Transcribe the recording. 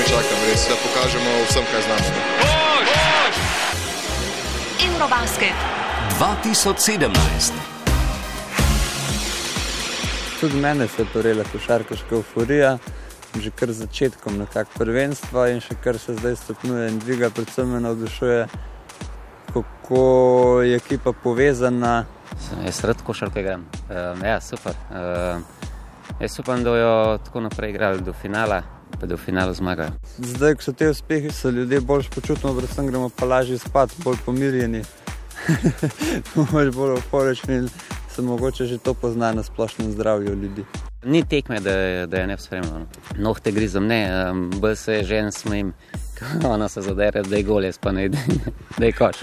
komaj čakam, res, da pokažemo vsem, kaj znamo. Eurobasket 2017. Tudi mene se je torela košarkaška euforija, že kar z začetkom nekakšnega prvenstva in še kar se zdaj stopnjuje in dviga, predvsem me navdušuje, kako je ekipa povezana. Sem jaz rad košarko igram. Uh, ja, super. Uh, jaz upam, da bojo tako naprej igrali do finala, pa da v finalu zmagajo. Zdaj, ko so te uspehi, se ljudje bolj počutimo, predvsem gremo pa lažje spat, bolj pomirjeni, bolj euforični in se mogoče že to pozna na splošnem zdravju ljudi. Ni tekme, da, da je ne spremljamo. Nohte grizom ne, um, bolj se žen smejim, ko ona se zadere, da je golje, pa ne, da je koš.